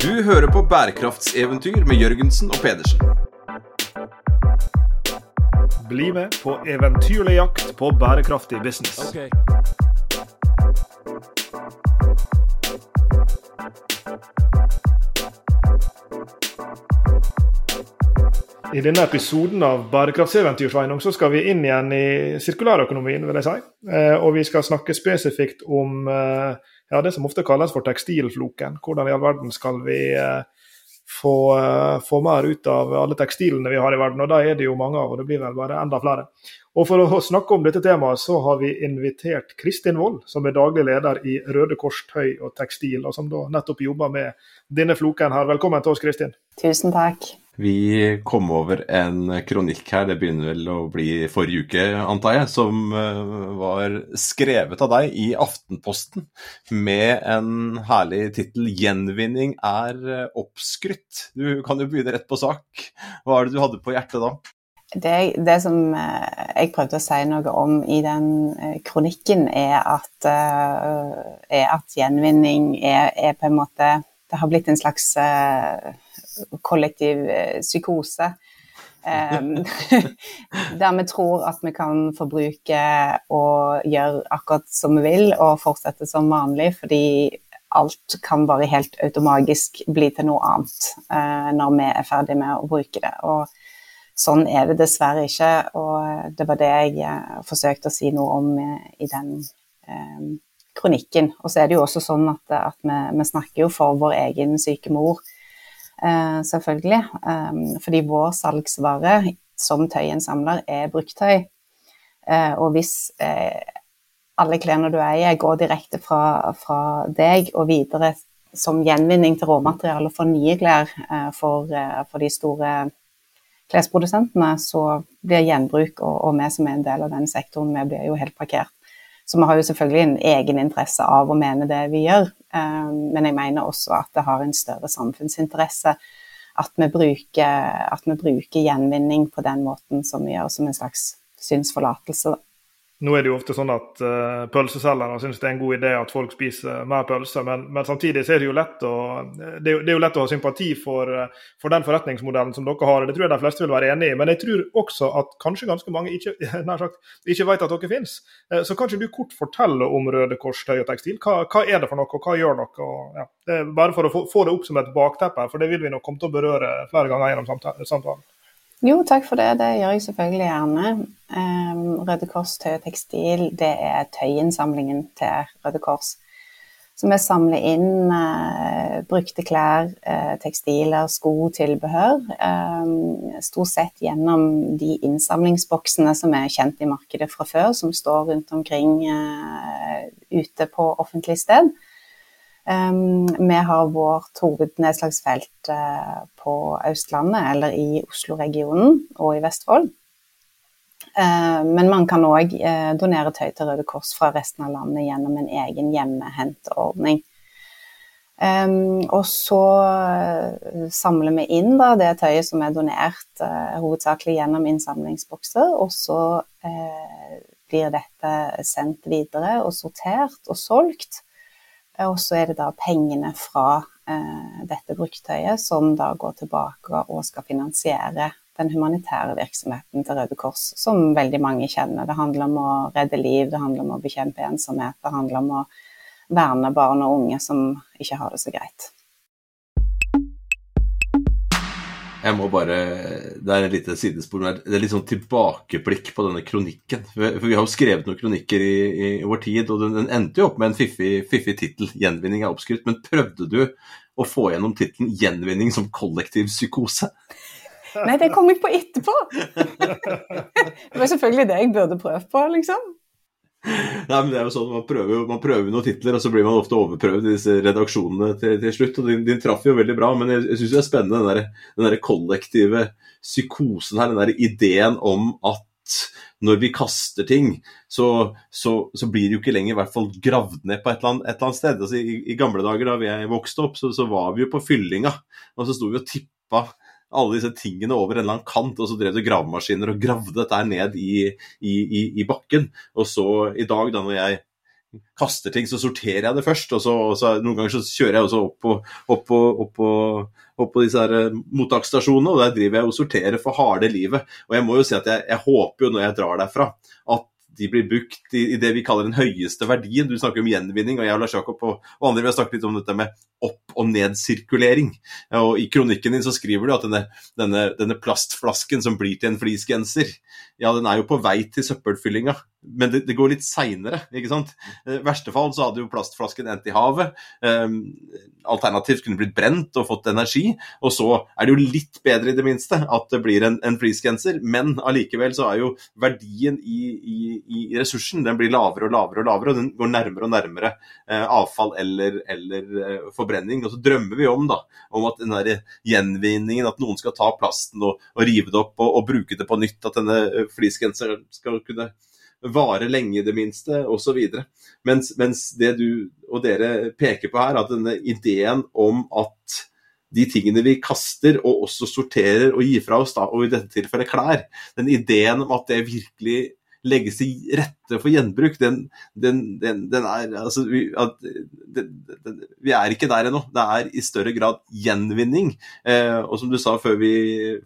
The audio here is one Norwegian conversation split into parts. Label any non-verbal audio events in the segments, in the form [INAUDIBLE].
Du hører på bærekraftseventyr med Jørgensen og Pedersen. Bli med på eventyrlig jakt på bærekraftig business. I denne episoden av Bærekraftseventyr så skal vi inn igjen i sirkulærøkonomien, vil jeg si. Eh, og vi skal snakke spesifikt om eh, ja, det som ofte kalles for tekstilfloken. Hvordan i all verden skal vi eh, få, få, mer ut av alle tekstilene vi har i verden. Og da er det jo mange av, og det blir vel bare enda flere. Og For å snakke om dette temaet, så har vi invitert Kristin Wold, som er daglig leder i Røde Kors tøy og tekstil, og som da nettopp jobber med denne floken her. Velkommen til oss, Kristin. Tusen takk. Vi kom over en kronikk her, det begynner vel å bli forrige uke, antar jeg, som eh, var skrevet av deg i Aftenposten med en herlig tittel 'Gjenvinning er eh, oppskrytt'. Du kan jo begynne rett på sak. Hva er det du hadde på hjertet da? Det, det som eh, jeg prøvde å si noe om i den kronikken, er at, er at gjenvinning er, er, på en måte Det har blitt en slags kollektiv eh, psykose. [LAUGHS] der vi tror at vi kan forbruke og gjøre akkurat som vi vil og fortsette som vanlig, fordi alt kan bare helt automatisk bli til noe annet uh, når vi er ferdig med å bruke det. Og sånn er det dessverre ikke, og det var det jeg uh, forsøkte å si noe om i den kronikken. Og så er det jo også sånn at, at vi, vi, snakker jo for vår egen syke mor Eh, selvfølgelig. Eh, fordi vår salgsvare som tøyinnsamler er bruktøy. Eh, og hvis alle klærne du eier, går direkte fra, fra, deg og videre som gjenvinning til råmateriale for nye klær for, for de store klesprodusentene, så blir gjenbruk og, og vi som er en del av den sektoren, vi blir jo helt parkert. Så vi har jo selvfølgelig en egeninteresse av å mene det vi gjør, eh, men jeg mener også at det har en større samfunnsinteresse at vi bruker, at vi bruker gjenvinning på den måten som vi gjør, som en slags synsforlatelse. Nå er det jo ofte sånn at uh, pølseselgere syns det er en god idé at folk spiser mer pølse, men, men samtidig er det jo lett å, det er, det er jo lett å ha sympati for, uh, for, den forretningsmodellen som dere har. Det tror jeg de fleste vil være enig i. Men jeg tror også at kanskje ganske mange ikke, [LAUGHS] sagt, ikke vet at dere finnes. Uh, så kan ikke du kort fortelle om Røde Kors tøy og tekstil? Hva, hva, er det for noe, og hva gjør dere? Og, ja, bare for å få, få, det opp som et bakteppe, for det vil vi nok komme til å berøre flere ganger gjennom samtalen. Jo, takk for det. Det gjør jeg selvfølgelig gjerne. Um, Røde Kors tøy tekstil, det er tøyinnsamlingen til Røde Kors. Så vi samler inn uh, brukte klær, uh, tekstiler, sko, tilbehør. Um, stort sett gjennom de innsamlingsboksene som er kjent i markedet fra før, som står rundt omkring uh, ute på offentlig sted. Vi har vårt hovednedslagsfelt uh, på Østlandet, eller i Oslo-regionen og i Vestfold. Uh, men man kan òg eh, donere tøy til Røde Kors fra resten av landet gjennom en egen hjemmehenteordning. Og så samler vi inn da, det tøyet som er donert, hovedsakelig gjennom innsamlingsbokser. Og så blir dette sendt videre og sortert og solgt og så er det da pengene fra eh, dette bruktøyet som da går tilbake og skal finansiere den humanitære virksomheten til Røde Kors, som veldig mange kjenner. Det handler om å redde liv, det handler om å bekjempe ensomhet, det handler om å verne barn og unge som ikke har det så greit. Jeg må bare Det er et lite sidespor, det er litt sånn tilbakeblikk på denne kronikken. For vi har jo skrevet noen kronikker i, i vår tid, og den, endte jo opp med en fiffig, fiffig tittel. 'Gjenvinning er oppskrytt'. Men prøvde du å få gjennom tittelen 'Gjenvinning som kollektiv psykose'? Nei, det kom jeg på etterpå! [LAUGHS] det var selvfølgelig det jeg burde prøvd på, liksom. Nei, men det er jo sånn, Man prøver, man prøver noen titler, og så blir man ofte overprøvd i disse redaksjonene til, til slutt. og Din, din traff jo veldig bra, men jeg, jeg syns det er spennende den der, den der, kollektive psykosen her. Den der ideen om at når vi kaster ting, så, så, så, blir det jo ikke lenger i hvert fall gravd ned på et eller annet, et eller annet sted. Altså, i, i, gamle dager da vi vokste opp, så, så var vi jo på fyllinga, og så sto vi og tippa alle disse tingene over en eller annen kant, og så drev det gravemaskiner og gravde dette ned i, i, i, bakken. Og så i dag, da når jeg kaster ting, så sorterer jeg det først. Og så, og så noen ganger så kjører jeg også opp på, opp på, opp på, opp på disse her eh, mottaksstasjonene, og der driver jeg og sorterer for harde livet. Og jeg må jo si at jeg, jeg håper jo når jeg drar derfra, at de blir brukt i, i, det vi kaller den høyeste verdien. Du snakker om gjenvinning, og jeg og Lars Jakob og, og andre vi har snakket litt om dette med opp- og nedsirkulering. Og I kronikken din så skriver du at denne, denne, denne plastflasken som blir til en fleecegenser, ja, den er jo på vei til søppelfyllinga men det, det, går litt seinere. I verste fall så hadde jo plastflasken endt i havet. Um, alternativt kunne blitt brent og fått energi. Og så er det jo litt bedre i det minste at det blir en, en fleecegenser, men allikevel så er jo verdien i, i, i, ressursen den blir lavere og lavere og lavere, og den går nærmere og nærmere uh, avfall eller, eller uh, forbrenning. Og så drømmer vi om da, om at den der gjenvinningen, at noen skal ta plasten og, og rive det opp og, og, bruke det på nytt, at denne fleecegenseren skal kunne vare lenge i det minste, osv. Mens, mens det du og dere peker på her, at denne ideen om at de tingene vi kaster og også sorterer og gir fra oss, da, og i dette tilfellet klær, den ideen om at det virkelig legges til rette for gjenbruk, den, den, den, den er altså, vi, at, vi, er ikke der ennå. Det er i større grad gjenvinning. Eh, og som du sa før vi,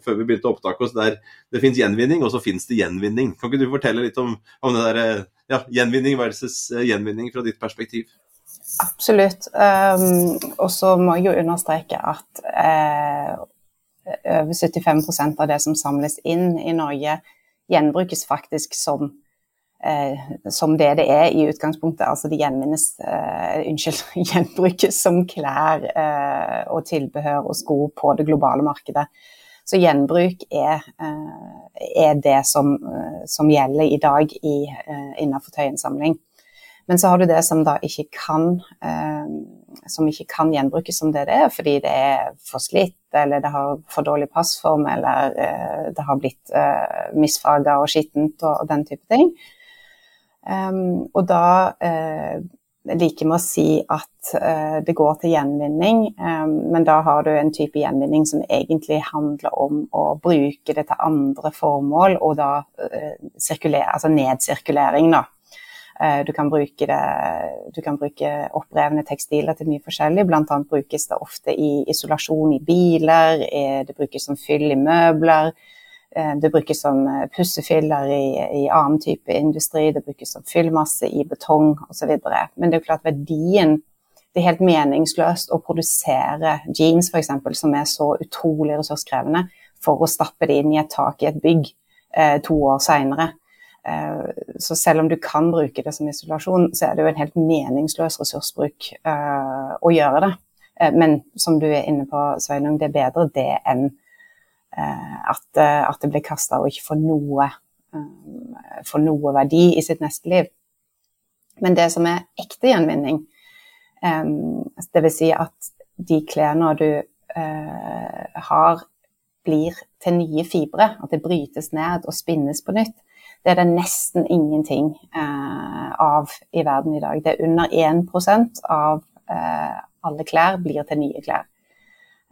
før vi begynte oss, der det finnes gjenvinning, og så finnes det gjenvinning. Kan ikke du fortelle litt om, om det der, eh, ja, gjenvinning versus eh, gjenvinning fra ditt perspektiv? Absolutt. Um, og så må jeg jo understreke at eh, over 75% av det som samles inn i Norge, gjenbrukes faktisk som, eh, som det det er i utgangspunktet. Altså det gjenvinnes eh, Unnskyld, [LAUGHS] gjenbrukes som klær eh, og tilbehør og sko på det globale markedet. Så gjenbruk er, eh, er det som, eh, som, gjelder i dag i, eh, innenfor tøyinnsamling. Men så har du det som da ikke kan, som ikke kan gjenbrukes som det det er, fordi det er for slitt eller det har for dårlig passform, eller uh, det har blitt uh, misfarga og skittent og, og, den type ting. Um, og da uh, liker vi å si at uh, det går til gjenvinning, um, men da har du en type gjenvinning som egentlig handler om å bruke det til andre formål, og da uh, altså nedsirkulering, da. Eh, du kan, bruke det, du kan bruke opprevne tekstiler til mye forskjellig. Blant annet brukes det ofte i isolasjon i biler, det brukes som fyll i møbler. Eh, det brukes som eh, pussefiller i, i annen type industri, det brukes som fyllmasse i betong osv. Men det er jo klart verdien Det er helt meningsløst å produsere jeans f.eks., som er så utrolig ressurskrevende, for å stappe det inn i et tak i et bygg eh, to år seinere. Eh, så selv om du kan bruke det som isolasjon, så er det jo en helt meningsløs ressursbruk uh, å gjøre det. Uh, men som du er inne på, Sveinung, det er bedre det enn at, at, det blir kasta og ikke får noe, får noe verdi i sitt neste liv. Men det som er ekte gjenvinning, dvs. Si at de klærne du har, blir til nye fibre, at det brytes ned og spinnes på nytt, det er det nesten ingenting eh, av i verden i dag. Det er under 1 av eh, alle klær blir til nye klær.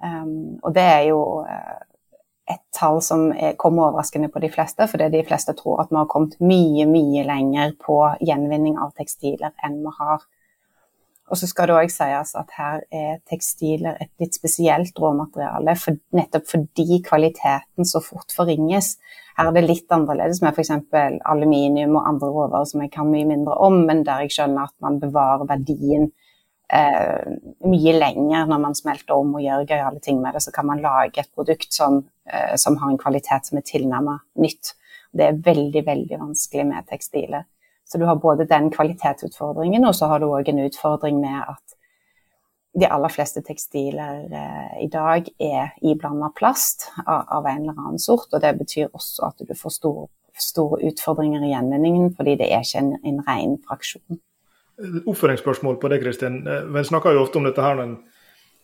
Um, og det er jo eh, et tall som er, kommer overraskende på de fleste, fordi de fleste tror at vi har kommet mye, mye lenger på gjenvinning av tekstiler enn vi har. Og så skal det òg sies at her er tekstiler et litt spesielt råmateriale, for, nettopp fordi kvaliteten så fort forringes. Her er det litt annerledes med f.eks. aluminium og andre råvarer som jeg kan mye mindre om, men der jeg skjønner at man bevarer verdien eh, mye lenger når man smelter om og gjør gøyale ting med det. Så kan man lage et produkt som, eh, som har en kvalitet som er tilnærmet nytt. Det er veldig, veldig vanskelig med tekstiler. Så du har både den kvalitetsutfordringen, og så har du òg en utfordring med at de aller fleste tekstiler eh, i dag er iblanda plast av, av, en eller annen sort. Og det betyr også at du får store, store utfordringer i gjenvinningen, fordi det er ikke en, en ren fraksjon. Oppføringsspørsmål på det, Kristin. En vi snakker jo ofte om dette her når en,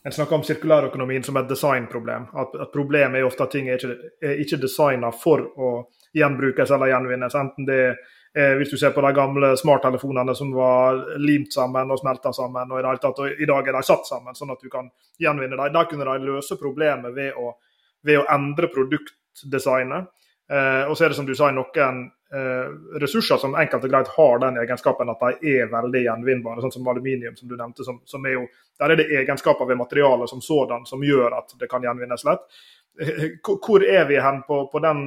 en snakker om sirkulærøkonomien som et designproblem. At, at problemet er ofte at ting er ikke er ikke designa for å gjenbrukes eller gjenvinnes. Enten det er Eh, hvis du ser på de gamle smarttelefonene som var limt sammen og smelta sammen, og i, tatt, og i dag er de satt sammen, sånn at du kan gjenvinne dem. Da kunne de løse problemet ved å, ved å endre produktdesignet. Eh, og så er det som du sa, noen eh, ressurser som enkelt og greit har den egenskapen at de er veldig gjenvinnbare, sånn som aluminium, som du nevnte. Som, som er jo, der er det egenskaper ved materialet som sådan som gjør at det kan gjenvinnes lett. Eh, hvor er vi hen på, på, den,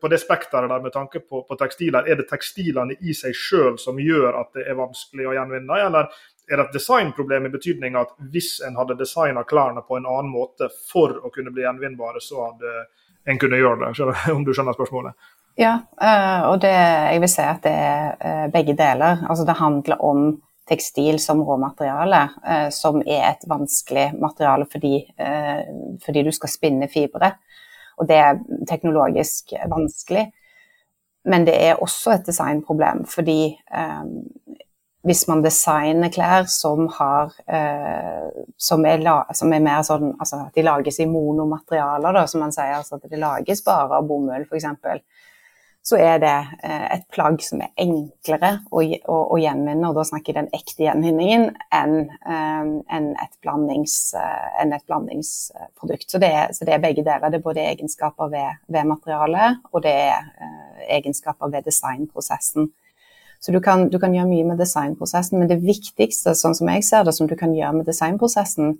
på det spekteret der med tanke på, på, tekstiler? Er det tekstilene i seg sjøl som gjør at det er vanskelig å gjenvinne, eller er det et designproblem i betydning at hvis en hadde designa klærne på en annen måte for å kunne bli gjenvinnbare, så hadde en kunne gjøre det, [LAUGHS] om du skjønner spørsmålet? Ja, eh, og det, jeg vil si at det er eh, begge deler. Altså det handler om tekstil som råmateriale, eh, som er et vanskelig materiale fordi, eh, fordi, du skal spinne fibre. Og det er teknologisk vanskelig. Men det er også et designproblem, fordi eh, hvis man designer klær som har eh, som, er la, som, er mer sånn altså at de lages i monomaterialer, da, som man sier. Altså at det lages bare av bomull, f.eks så er det eh, et plagg som er enklere å, å, å gjenvinne, og da snakker jeg den ekte gjenvinningen, enn eh, en et, blandings, eh, en et, blandingsprodukt. Så det, er, så det, er, begge deler. Det er både egenskaper ved, ved materialet, og det er egenskaper ved designprosessen. Så du kan, du kan, gjøre mye med designprosessen, men det viktigste, sånn som jeg ser det, som du kan gjøre med designprosessen,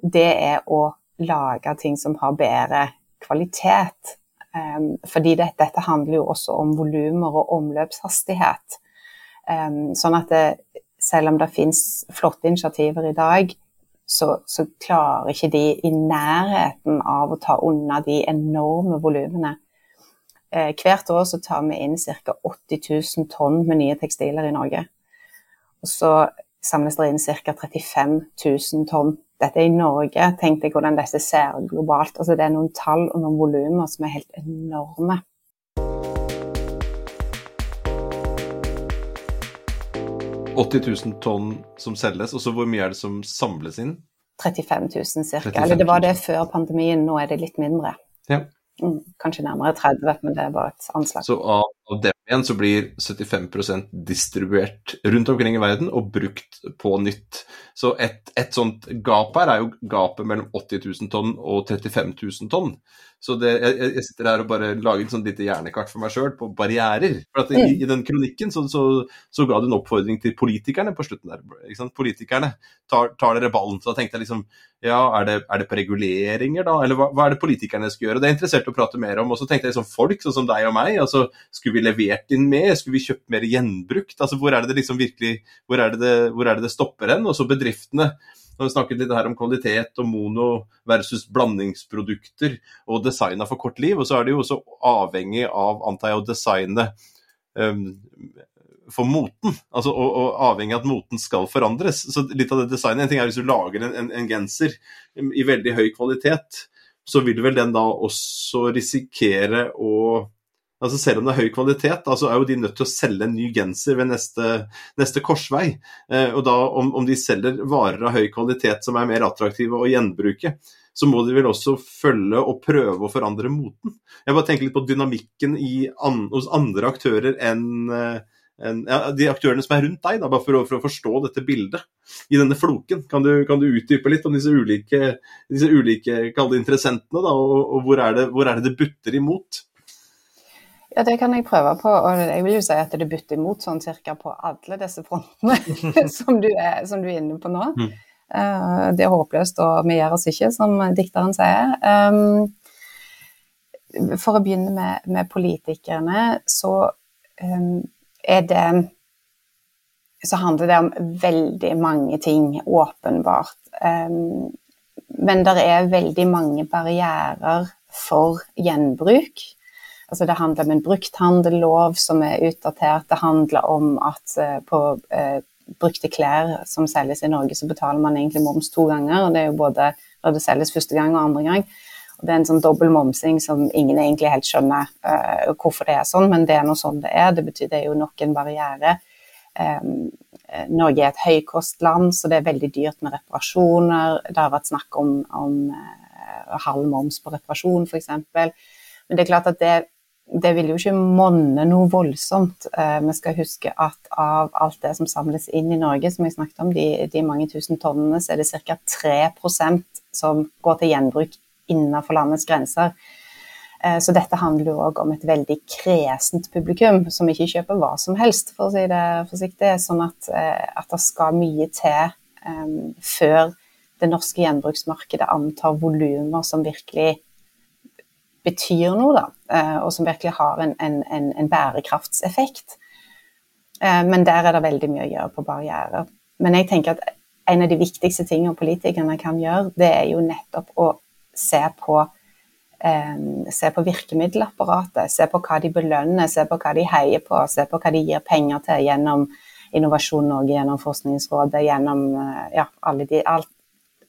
det er å lage ting som har bedre kvalitet. Um, fordi det, dette handler jo også om volumer og omløpshastighet. Um, sånn at det, selv om det finnes flotte initiativer i dag, så, så, klarer ikke de i nærheten av å ta unna de enorme volumene. Uh, hvert år så tar vi inn ca. 80 000 tonn med nye tekstiler i Norge. Og så samles det inn ca. 35 000 tonn dette er i Norge. Tenk deg hvordan dette ser globalt. Altså, det er noen tall og noen volumer som er helt enorme. «80 000 tonn som selges, og så hvor mye er det som samles inn? 35 000 ca. Eller det var det før pandemien, nå er det litt mindre. Ja. Mm, kanskje nærmere 30, men det er bare et anslag. Så av, av dem igjen så blir 75% distribuert rundt omkring i verden og brukt på nytt. Så et, et sånt gap her er jo gapet mellom 80 000 tonn og 35 000 tonn. Så det, jeg, jeg, sitter her og bare lager et sånt lite hjernekart for meg sjøl på barrierer. For at i, mm. i den kronikken så, så, så, ga du en oppfordring til politikerne på slutten der. Politikerne tar, tar, dere ballen. Så da tenkte jeg liksom ja, er det, er det på reguleringer da, eller hva, hva, er det politikerne skal gjøre? Det er interessert å prate mer om. Og så tenkte jeg liksom folk sånn som deg og meg, altså skulle vi levert inn mer? Skulle vi kjøpt mer gjenbrukt? Altså hvor er det det liksom virkelig, hvor er det det, hvor er det, det stopper hen? Og så bedriftene når vi snakket litt her om kvalitet og mono versus blandingsprodukter og designa for kort liv. Og så er det jo også avhengig av, antar jeg, å designe um, for moten. Altså, og, og, avhengig av at moten skal forandres. Så litt av det designet, En ting er hvis du lager en, en, en genser i veldig høy kvalitet, så vil vel den da også risikere å Altså Selv om det er høy kvalitet, da, så er jo de nødt til å selge en ny genser ved neste, neste korsvei. Eh, og da om, om, de selger varer av høy kvalitet som er mer attraktive å gjenbruke, så må de vel også følge og prøve å forandre moten. Jeg bare tenker litt på dynamikken an, hos andre aktører enn eh, en, ja, de aktørene som er rundt deg, da, bare for å, for å, forstå dette bildet i denne floken. Kan du, kan du utdype litt om disse ulike, disse ulike interessentene, da, og, og hvor, er det, hvor er det det butter imot? Ja, det kan jeg prøve på. Og jeg vil jo si at det butter imot sånn cirka på alle disse frontene [LAUGHS] som, du er, som, du er, inne på nå. Mm. Uh, det er håpløst, og vi gjør oss ikke, som dikteren sier. Um, for å begynne med, med politikerne, så um, er det Så handler det om veldig mange ting, åpenbart. Um, men det er veldig mange barrierer for gjenbruk. Altså det handler om en brukthandellov som er utdatert. Det handler om at uh, på uh, brukte klær som selges i Norge, så betaler man egentlig moms to ganger. og Det er jo både når det selges første gang og andre gang. Og Det er en sånn dobbel momsing som ingen egentlig helt skjønner uh, hvorfor det er sånn, men det er nå sånn det er. Det betyr det er jo nok en barriere. Um, Norge er et høykostland, så det er veldig dyrt med reparasjoner. Det har vært snakk om, om halv moms på reparasjon, f.eks. Men det er klart at det det vil jo ikke monne noe voldsomt. Eh, vi skal huske at av alt det som samles inn i Norge, som jeg snakket om, de, de mange tusen tonnene, så er det ca. 3% som går til gjenbruk innenfor landets grenser. Eh, så dette handler jo òg om et veldig kresent publikum, som ikke kjøper hva som helst, for å si det forsiktig. Sånn at, eh, at det skal mye til um, før det norske gjenbruksmarkedet antar volumer som virkelig betyr noe, da, og som virkelig har en, en, en, en bærekraftseffekt. Men der er det veldig mye å gjøre på barrierer. Men jeg tenker at en av de viktigste tingene politikerne kan gjøre, det er jo nettopp å se på eh, se på virkemiddelapparatet, se på hva de belønner, se på hva de heier på, se på hva de gir penger til gjennom Innovasjon Norge, gjennom Forskningsrådet, gjennom eh, ja, alle de, alt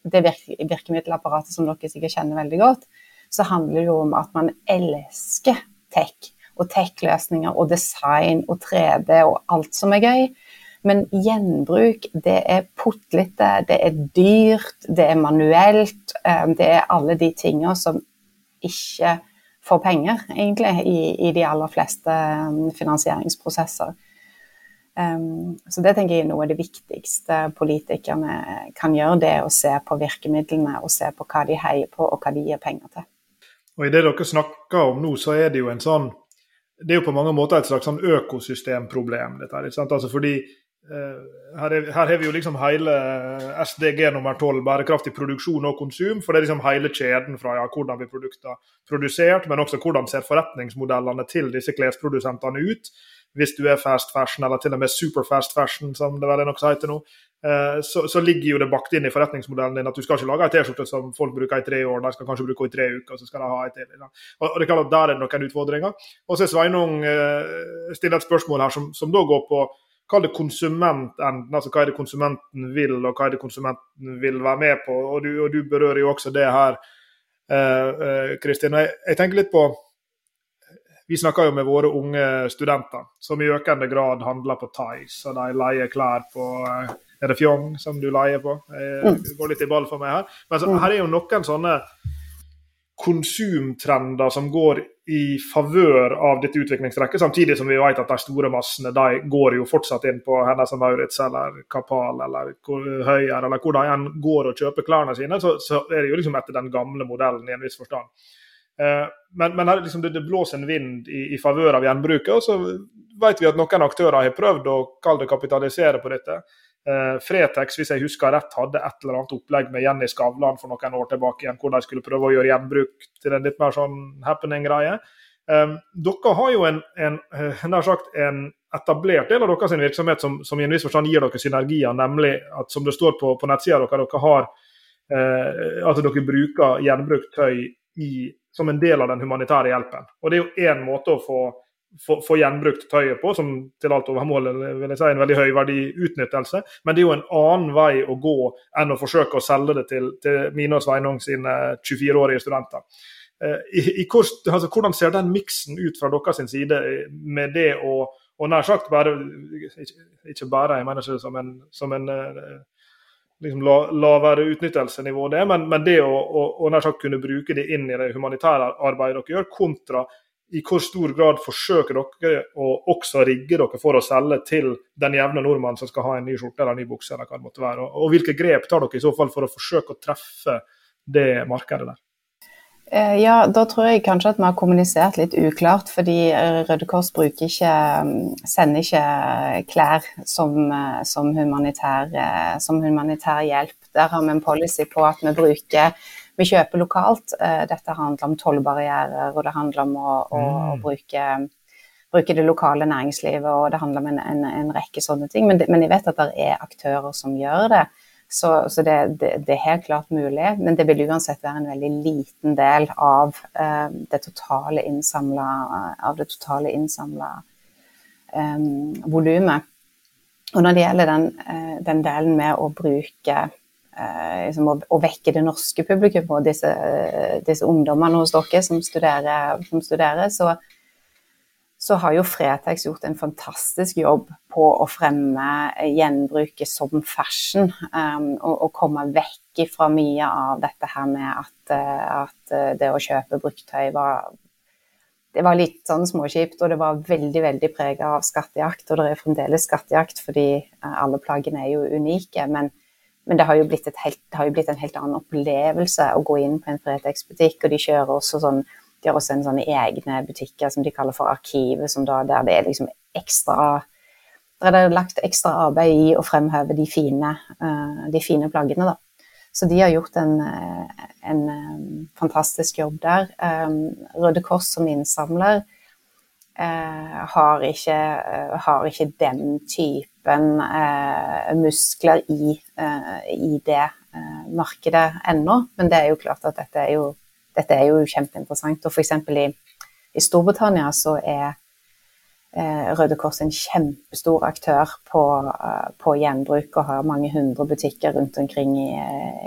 det virke, virkemiddelapparatet som dere sikkert kjenner veldig godt, så handler det jo om at man elsker tech og tech-løsninger og design og 3D og alt som er gøy. Men gjenbruk, det er putlete, det er dyrt, det er manuelt. Eh, det er alle de tingene som ikke får penger, egentlig, i, i de aller fleste um, finansieringsprosesser. Um, så det tenker jeg er noe av det viktigste politikerne kan gjøre, det å se på virkemidlene og se på hva de heier på og hva de gir penger til. Og I det dere snakker om nå, så er det jo en sånn Det er jo på mange måter et slags sånn økosystemproblem. dette her, altså Fordi Eh, her, er, har vi jo liksom hele SDG nummer 12, bærekraftig produksjon og konsum. For det er liksom hele kjeden fra ja, hvordan blir produktene produsert, men også hvordan ser forretningsmodellene til disse klesprodusentene ut. Hvis du er fast fashion, eller til og med super fast fashion, som det vel er som heter nå, eh, så, så, ligger jo det bakt inn i forretningsmodellen din at du skal ikke lage ei T-skjorte som folk bruker i tre år, de skal kanskje bruke i tre uker, og så skal de ha ei til. Og, og det er klart at Der er det noen utfordringer. Og så er Sveinung eh, stiller et spørsmål her som, som da går på Kall det konsumentenden, altså hva er det konsumenten vil, og hva er det konsumenten vil være med på. Og du, og du berører jo også det her, Kristin. Eh, eh, jeg, jeg, tenker litt på Vi snakker jo med våre unge studenter, som i økende grad handler på Tice, og de leier klær på eh, Er det Fjong som du leier på? Jeg mm. går litt i ball for meg her. Men så, mm. her er jo noen sånne konsumtrender som går i favør av dette utviklingstrekket, samtidig som vi vet at de store massene de går jo fortsatt inn på Hennes og Maurits eller Kapal eller Høyer, eller hvor de enn går og kjøper klærne sine, så, så, er det jo liksom etter den gamle modellen i en viss forstand. Eh, men, men liksom det, det, blåser en vind i, i favør av gjenbruket, og så vet vi at noen aktører har prøvd å kalle det kapitalisere på dette. Uh, Fretex, hvis jeg husker rett, hadde et eller annet opplegg med Jenny Skavlan for noen år tilbake igjen, hvor de skulle prøve å gjøre gjenbruk til en litt mer sånn happening-greie. Um, dere har jo en, en, uh, sagt, en, etablert del av deres virksomhet som, som, i en viss forstand gir dere synergier, nemlig at som det står på, på nettsida deres, dere har uh, at dere bruker gjenbrukt tøy i, som en del av den humanitære hjelpen. Og Det er jo én måte å få få, gjenbrukt tøyet på, som til alt overmål vil jeg si, en veldig høyverdig utnyttelse. Men det er jo en annen vei å gå enn å forsøke å selge det til, til mine Sveinung sine 24-årige studenter. Eh, I, i altså, hvordan ser den miksen ut fra deres side med det å og nær sagt bare ikke bare, jeg mener ikke som en, som en eh, liksom lavere utnyttelsenivå, det, men, men det å, å, å, nær sagt kunne bruke det inn i det humanitære arbeidet dere gjør, kontra i hvor stor grad forsøker dere å også rigge dere for å selge til den jevne nordmann som skal ha en ny skjorte eller en ny bukse, eller hva det måtte være? Og, hvilke grep tar dere i så fall for å forsøke å treffe det markedet der? Eh, ja, da tror jeg kanskje at vi har kommunisert litt uklart, fordi eh, Røde Kors bruker ikke, mm, sender ikke klær som, eh, som, humanitær, som humanitær hjelp. Der har vi en policy på at vi bruker vi kjøper lokalt. Eh, dette handler om tollbarrierer, og det handler om å, å, å mm. bruke, bruke, det lokale næringslivet, og det handler om en, en, en rekke sånne ting. Men, men, jeg vet at det er aktører som gjør det. Så, så det, det, det, er helt klart mulig, men det vil uansett være en veldig liten del av uh, det totale innsamla av det totale innsamla um, volumet. Og når det gjelder den, uh, den, delen med å bruke eh, liksom å, å, vekke det norske publikum og disse, disse ungdommene hos dere som studerer, som studerer så, så, har jo Fretex gjort en fantastisk jobb på å fremme gjenbruket som fashion. Um, og, og, komme vekk fra mye av dette her med at, at det å kjøpe bruktøy var det var litt sånn småkjipt, og det var veldig veldig prega av skattejakt. Og det er fremdeles skattejakt, fordi alle plaggene er jo unike. Men, men det har, helt, det har jo blitt en helt annen opplevelse å gå inn på en Fretex-butikk, og de kjører også sånn De har også en sånne egne butikker som de kaller for Arkivet, som da, der det er liksom ekstra Der er det lagt ekstra arbeid i å fremheve de fine, uh, de fine plaggene, da. Så de har gjort en, en um, fantastisk jobb der. Røde Kors som innsamler har, ikke, uh, har, ikke, den typen muskler i, i det markedet ennå. Men det er jo klart at dette er jo, dette er jo kjempeinteressant. Og f.eks. I, i Storbritannia så er eh, Røde Kors en kjempestor aktør på, på, gjenbruk og har mange hundre butikker rundt omkring i,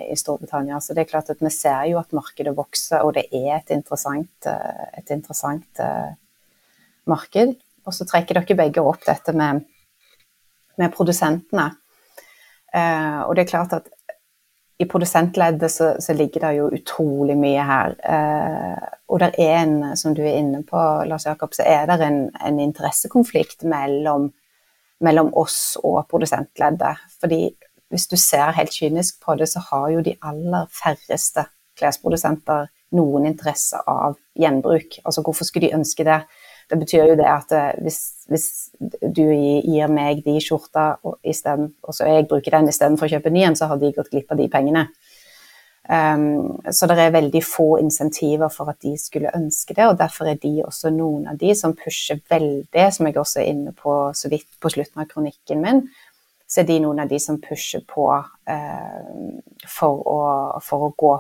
i, Storbritannia. Så det er klart at vi ser jo at markedet vokser, og det er et interessant, et interessant marked. Og så trekker dere begge opp dette med, med produsentene. og det er klart at i produsentleddet så, så, ligger det jo utrolig mye her. Eh, og det er en, som du er inne på, Lars Jakob, så er det en, en interessekonflikt mellom, mellom, oss og produsentleddet. Fordi hvis du ser helt kynisk på det, så har jo de aller færreste klesprodusenter noen interesse av gjenbruk. Altså hvorfor skulle de ønske det? Det betyr jo det at eh, hvis, hvis du gir meg de skjorta, og, stedet, og så jeg bruker den istedenfor å kjøpe ny en, så har de gått glipp av de pengene. Um, så det er veldig få insentiver for at de skulle ønske det, og derfor er de også noen av de som pusher veldig, som jeg også er inne på så vidt på slutten av kronikken min, så er de noen av de som pusher på uh, for, å, for å gå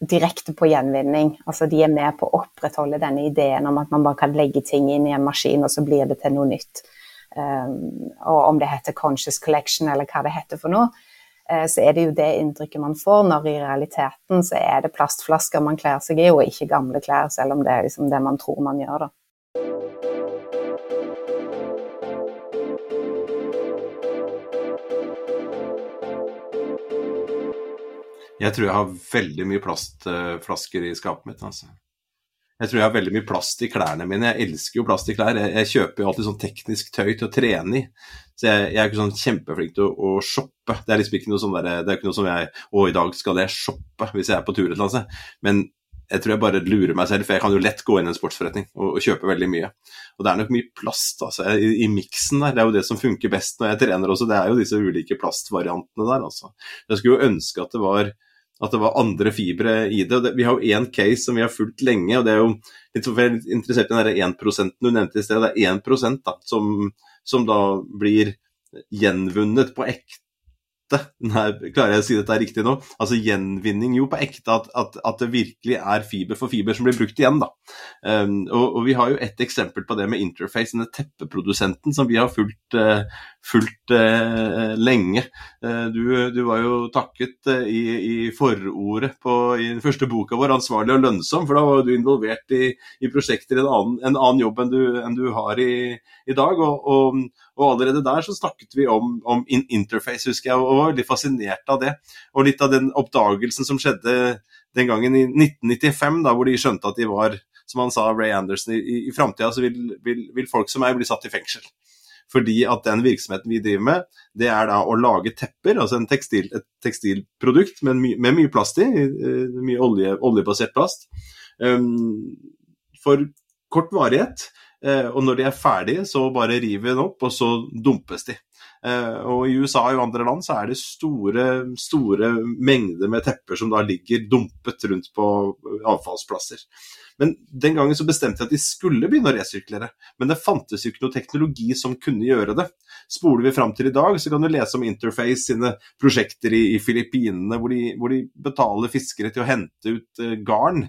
direkte på gjenvinning. Altså de er med på å opprettholde denne ideen om at man bare kan legge ting inn i en maskin, og så blir det til noe nytt. Um, og om det heter conscious collection eller hva det heter for noe, uh, så er det jo det inntrykket man får, når i realiteten så er det plastflasker man kler seg i, og ikke gamle klær, selv om det er liksom det man tror man gjør, da. Jeg tror jeg har veldig mye plastflasker i skapet mitt. altså. Jeg tror jeg har veldig mye plast i klærne mine. Jeg elsker jo plast i klær. Jeg, jeg kjøper jo alltid sånn teknisk tøy til å trene i. Så jeg, jeg er ikke sånn kjempeflink til å, å, shoppe. Det er liksom ikke noe sånn der, det er ikke noe som jeg Å, i dag skal jeg shoppe hvis jeg er på tur et eller annet sted. Men jeg tror jeg bare lurer meg selv, for jeg kan jo lett gå inn i en sportsforretning og, og kjøpe veldig mye. Og det er nok mye plast altså, i, i miksen der. Det er jo det som funker best når jeg trener også. Det er jo disse ulike plastvariantene der, altså. Jeg skulle jo ønske at det var at det var andre fibre i det. Vi har jo én case som vi har fulgt lenge, og det er jo litt interessert i den 1 du nevnte i sted. Det er 1% da, som, som da blir gjenvunnet på ekte Nei, klarer jeg å si dette riktig nå? Altså gjenvinning, jo på ekte at, at, at, det virkelig er fiber for fiber som blir brukt igjen, da. Um, og, og, vi har jo et eksempel på det med Interface, denne teppeprodusenten som vi har fulgt, uh, fulgt uh, lenge. Uh, du, du, var jo takket i, i, forordet på, i den første boka vår, 'Ansvarlig og lønnsom', for da var du involvert i, i prosjekter i en annen, en annen jobb enn du, enn du har i, i dag. og, og og allerede der så snakket vi om, om interface, husker jeg, og var veldig fascinert av det. Og litt av den oppdagelsen som skjedde den gangen i 1995, da, hvor de skjønte at de var, som han sa, Ray Anderson, i, i framtida så vil, vil, vil, folk som meg bli satt i fengsel. Fordi at den virksomheten vi driver med, det er da å lage tepper, altså tekstil, et tekstilprodukt med, my, med, mye plast i, eh, mye olje, oljebasert plast, um, for kort varighet. Eh, og når de er ferdige, så bare river vi den opp, og så dumpes de. Eh, og i USA og andre land så er det store, store mengder med tepper som da ligger dumpet rundt på avfallsplasser. Men den gangen så bestemte jeg at de skulle begynne å resirkulere. Men det fantes jo ikke noe teknologi som kunne gjøre det. Spoler vi fram til i dag, så kan du lese om Interface sine prosjekter i, i Filippinene, hvor, hvor, de betaler fiskere til å hente ut uh, garn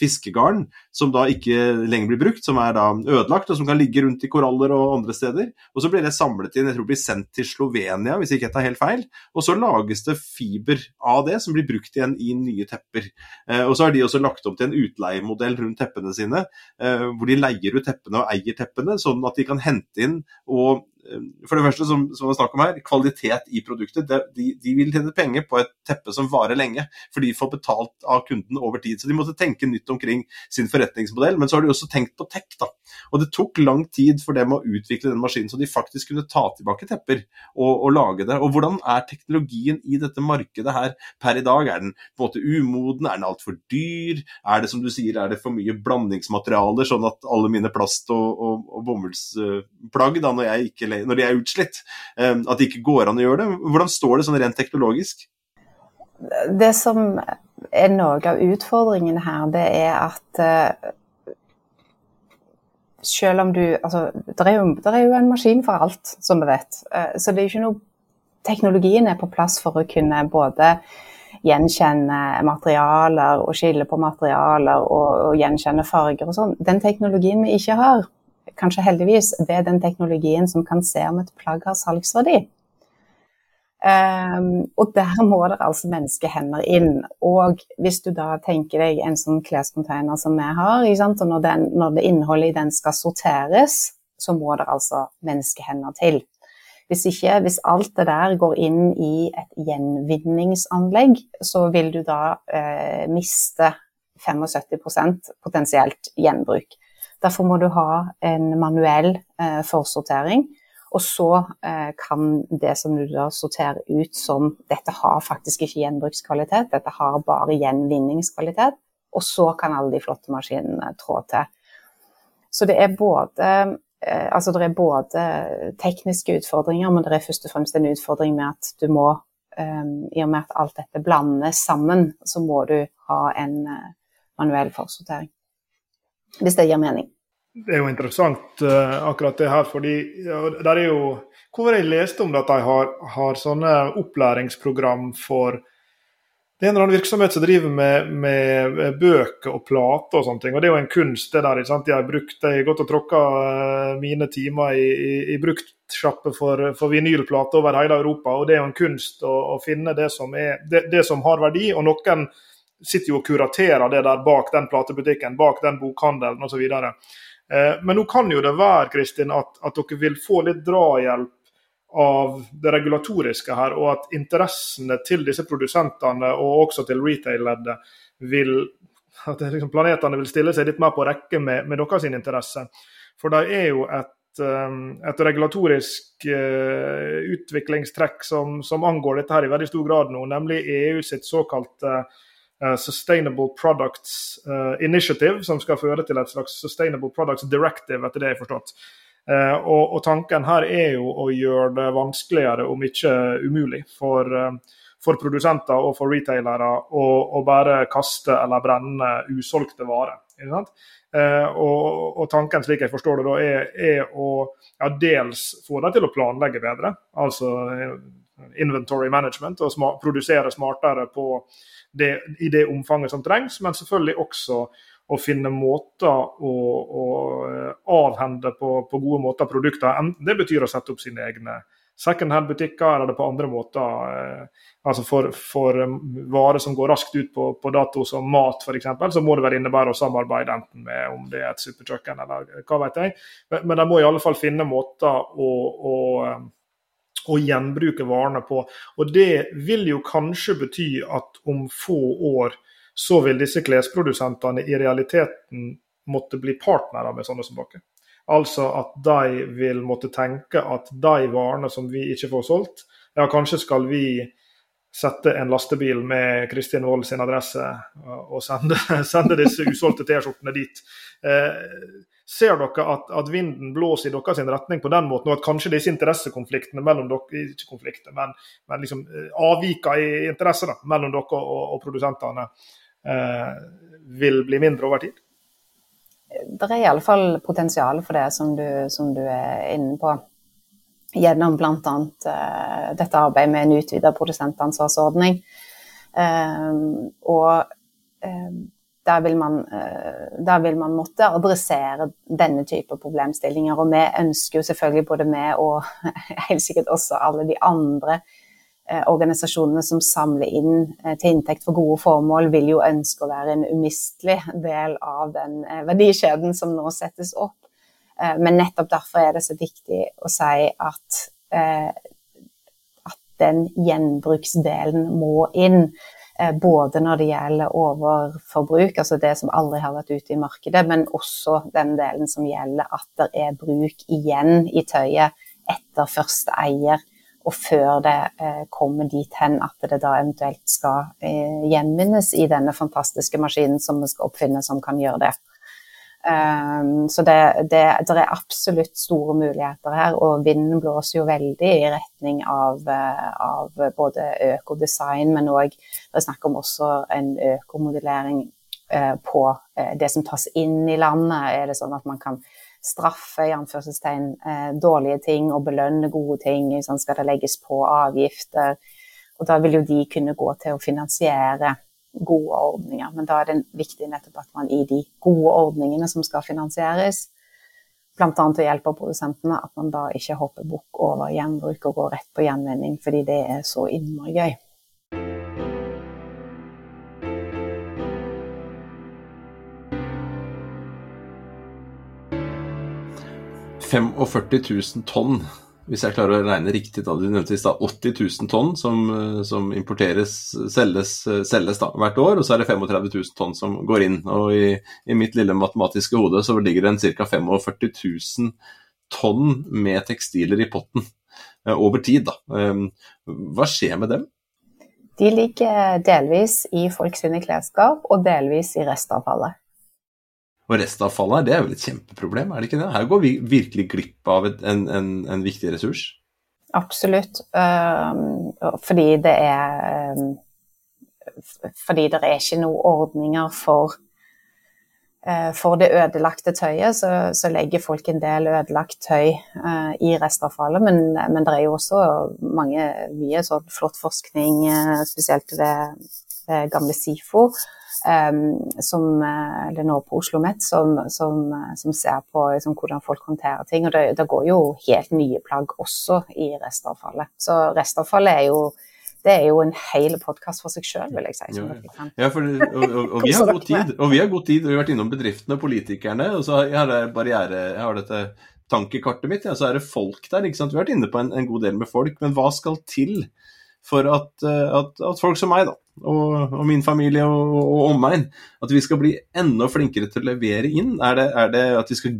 fiskegarn som da ikke lenger blir brukt, som er da ødelagt, og som kan ligge rundt i koraller og andre steder. Og så blir det samlet inn, jeg tror det blir sendt til Slovenia, hvis ikke jeg tar helt feil. Og så lages det fiber av det, som blir brukt igjen i nye tepper. Eh, og så har de også lagt opp til en utleiemodell rundt teppene sine, eh, hvor de leier ut teppene og eier teppene, sånn at de kan hente inn og for det første, som, som snakk om her, kvalitet i produktet. De, de, vil tjene penger på et teppe som varer lenge, for de får betalt av kunden over tid. Så de måtte tenke nytt omkring sin forretningsmodell. Men så har de også tenkt på tech. da. Og det tok lang tid for dem å utvikle den maskinen, så de faktisk kunne ta tilbake tepper og, og lage det. Og hvordan er teknologien i dette markedet her per i dag? Er den på en måte umoden? Er den altfor dyr? Er det som du sier, er det for mye blandingsmaterialer, sånn at alle mine plast- og, og, og bomullsplagg, da, når jeg ikke når de er utslitt. Ehm, at det ikke går an å gjøre det. Hvordan står det sånn rent teknologisk? Det som er noe av utfordringen her, det er at uh, selv om du Altså, det er, er, jo en maskin for alt, som vi vet. Uh, så det er ikke noe Teknologien er på plass for å kunne både gjenkjenne materialer og skille på materialer og, og gjenkjenne farger og sånn. Den teknologien vi ikke har, kanskje heldigvis, det er den teknologien som kan se om et plagg har salgsverdi. Um, og der må det altså menneskehender inn. Og hvis du da tenker deg en sånn klescontainer som vi har, og når, den, når det innholdet i den skal sorteres, så må det altså menneskehender til. Hvis ikke, hvis alt det der går inn i et gjenvinningsanlegg, så vil du da eh, miste 75% potensielt gjenbruk. Derfor må du ha en manuell eh, forsortering. Og så eh, kan det som du da sorterer ut som dette har faktisk ikke gjenbrukskvalitet, dette har bare gjenvinningskvalitet. Og så kan alle de flotte maskinene trå til. Så det er både eh, Altså det er både tekniske utfordringer, men det er først og fremst en utfordring med at du må eh, I og med at alt dette blandes sammen, så må du ha en uh, manuell forsortering hvis det gir mening. Det er jo interessant uh, akkurat det her, fordi der er jo Hvor jeg leste om at de har, har sånne opplæringsprogram for det er en eller annen virksomhet som driver med, med bøker og plater og sånne ting. Og det er jo en kunst, det der. ikke sant? Jeg har, brukt, jeg har gått og tråkka uh, mine timer i, i, i bruktsjappe for, for vinylplater over hele Europa. Og det er jo en kunst å, å finne det som, er, det, det som har verdi. Og noen sitter jo og kuraterer det der bak den platebutikken, bak den bokhandelen osv. Eh, men nå kan jo det være Kristin, at, at, dere vil få litt drahjelp av det regulatoriske her, og at interessene til disse produsentene og også til retail-leddet vil at liksom planetene vil stille seg litt mer på rekke med, med deres interesse. For det er jo et, eh, et regulatorisk uh, utviklingstrekk som, som, angår dette her i veldig stor grad nå, nemlig EU sitt såkalte Uh, Sustainable Products uh, Initiative, som skal føre til et slags Sustainable Products Directive, etter det jeg har forstått. Uh, og, og, tanken her er jo å gjøre det vanskeligere, om ikke umulig, for, for produsenter og for retailere å, å, bare kaste eller brenne usolgte varer. Og, og, tanken, slik jeg forstår det, da, er, er å ja, dels få dem til å planlegge bedre, altså inventory management, og smart, produsere smartere på det, i det omfanget som trengs, men selvfølgelig også å finne måter å, å eh, avhende på, på, gode måter produkter. Det betyr å sette opp sine egne second hand-butikker, eller det på andre måter. Eh, altså for, for um, varer som går raskt ut på, på dato, som mat f.eks., så må det vel innebære å samarbeide enten med om det er et superkjøkken eller hva vet jeg. Men, men de må i alle fall finne måter å, å å gjenbruke varene på. Og Det vil jo kanskje bety at om få år så vil disse klesprodusentene i realiteten måtte bli partnere med sånne som dere. Altså at de vil måtte tenke at de varene som vi ikke får solgt, ja kanskje skal vi sette en lastebil med Kristin Wold sin adresse og sende, [LAUGHS] sende disse usolgte T-skjortene dit. Eh, Ser dere at, at, vinden blåser i deres retning på den måten, og at kanskje disse interessekonfliktene mellom dere ikke konflikter, men, men liksom eh, avviker i interesse mellom dere og, og produsentene eh, vil bli mindre over tid? Det er iallfall potensial for det som du, som du er inne på. Gjennom bl.a. Uh, dette arbeidet med en utvida produsentansvarsordning. Uh, og uh, der vil, man, eh, der vil man måtte adressere denne type problemstillinger. Og vi ønsker jo selvfølgelig både vi og [LAUGHS] helt sikkert også alle de andre eh, organisasjonene som samler inn eh, til inntekt for gode formål, vil jo ønske å være en umistelig del av den verdikjeden som nå settes opp. Men nettopp derfor er det så viktig å si at, at den gjenbruksdelen må inn. Eh, både når det gjelder overforbruk, altså det som aldri har vært ute i markedet, men også den delen som gjelder at det er bruk igjen i tøyet etter første eier, og før det eh, kommer dit hen at det da eventuelt skal eh, gjenvinnes i denne fantastiske maskinen som vi skal oppfinne, som kan gjøre det. Um, så det, det, det, er absolutt store muligheter her, og vinden blåser jo veldig i retning av, eh, av både økodesign, men òg det er snakk om også en økomodellering uh, på uh, det som tas inn i landet. Er det sånn at man kan straffe i anførselstegn, uh, dårlige ting og belønne gode ting? Sånn skal det legges på avgifter? Og da vil jo de kunne gå til å finansiere gode ordninger. Men da er det viktig nettopp at man i de gode ordningene som skal finansieres, bl.a. til hjelp av produsentene, at man da ikke hopper bukk over gjenbruk og går rett på gjenvinning, fordi det er så innmari gøy. 45 000 tonn hvis jeg klarer å regne riktig, da, du nevnte i stad 80 000 tonn som, eh, som importeres, selges, eh, selges da, hvert år, og så er det 35 000 tonn som går inn. Og i, i mitt lille matematiske hode så ligger det ca. 45 000 tonn med tekstiler i potten eh, over tid. Da. Ehm, hva skjer med dem? De ligger delvis i folks klesskap, og delvis i restavfallet. Og restavfallet her, det er vel et kjempeproblem, er det ikke det? Her går vi virkelig glipp av en, en, en viktig ressurs. Absolutt. Um, fordi det er um, Fordi det er ikke noen ordninger for uh, for det ødelagte tøyet, så, så, legger folk en del ødelagt tøy uh, i restavfallet. Men, men, det er jo også mange, mye sånn flott forskning, uh, spesielt ved, ved gamle SIFO, som, eh, eller nå på Oslo Met, som, som, eh, som, ser på liksom, hvordan folk håndterer ting. Og det, det, går jo helt nye plagg også i restavfallet. Så restavfallet er jo det er jo en hel podkast for seg sjøl, vil jeg si. Ja, ja for, og, og, og, vi har god tid. Og vi har god tid, vi har vært innom bedriftene og politikerne. Og så har jeg barriere, jeg har dette tankekartet mitt, ja, så er det folk der. ikke sant? Vi har vært inne på en, en god del med folk, men hva skal til for at, eh, at, at folk som meg, da, og, og min familie og, og omegn. At vi skal bli enda flinkere til å levere inn. Er det, er det, at vi skal,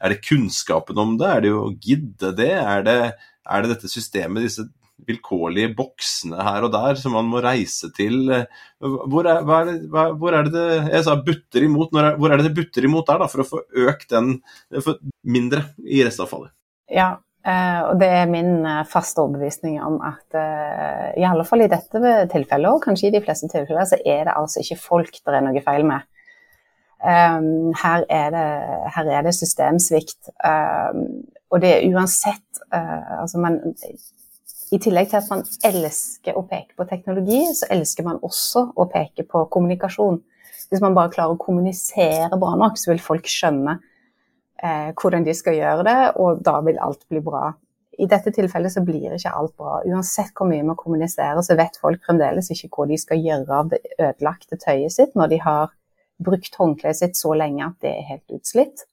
er det kunnskapen om det? Er det å gidde det? Er det, er det dette systemet, disse vilkårlige boksene her og der som man må reise til? Hvor er, er det, hvor er det, Jeg sa butter imot. Hvor er det det butter imot der, da, for å få økt den mindre i restavfallet? Ja, og det er min uh, faste overbevisning om at uh, i alle fall i dette tilfellet, og kanskje i de fleste tilfeller, så er det altså ikke folk det er noe feil med. Um, her, er det, her, er det, systemsvikt. Um, og det er uansett altså man, I tillegg til at man elsker å peke på teknologi, så elsker man også å peke på kommunikasjon. Hvis man bare klarer å kommunisere bra nok, så vil folk skjønne eh, hvordan de skal gjøre det, og da vil alt bli bra. I dette tilfellet så blir ikke alt bra. Uansett hvor mye man kommuniserer, så vet folk fremdeles ikke hva de skal gjøre av det ødelagte tøyet sitt når de har brukt håndkleet sitt så lenge at det er helt utslitt.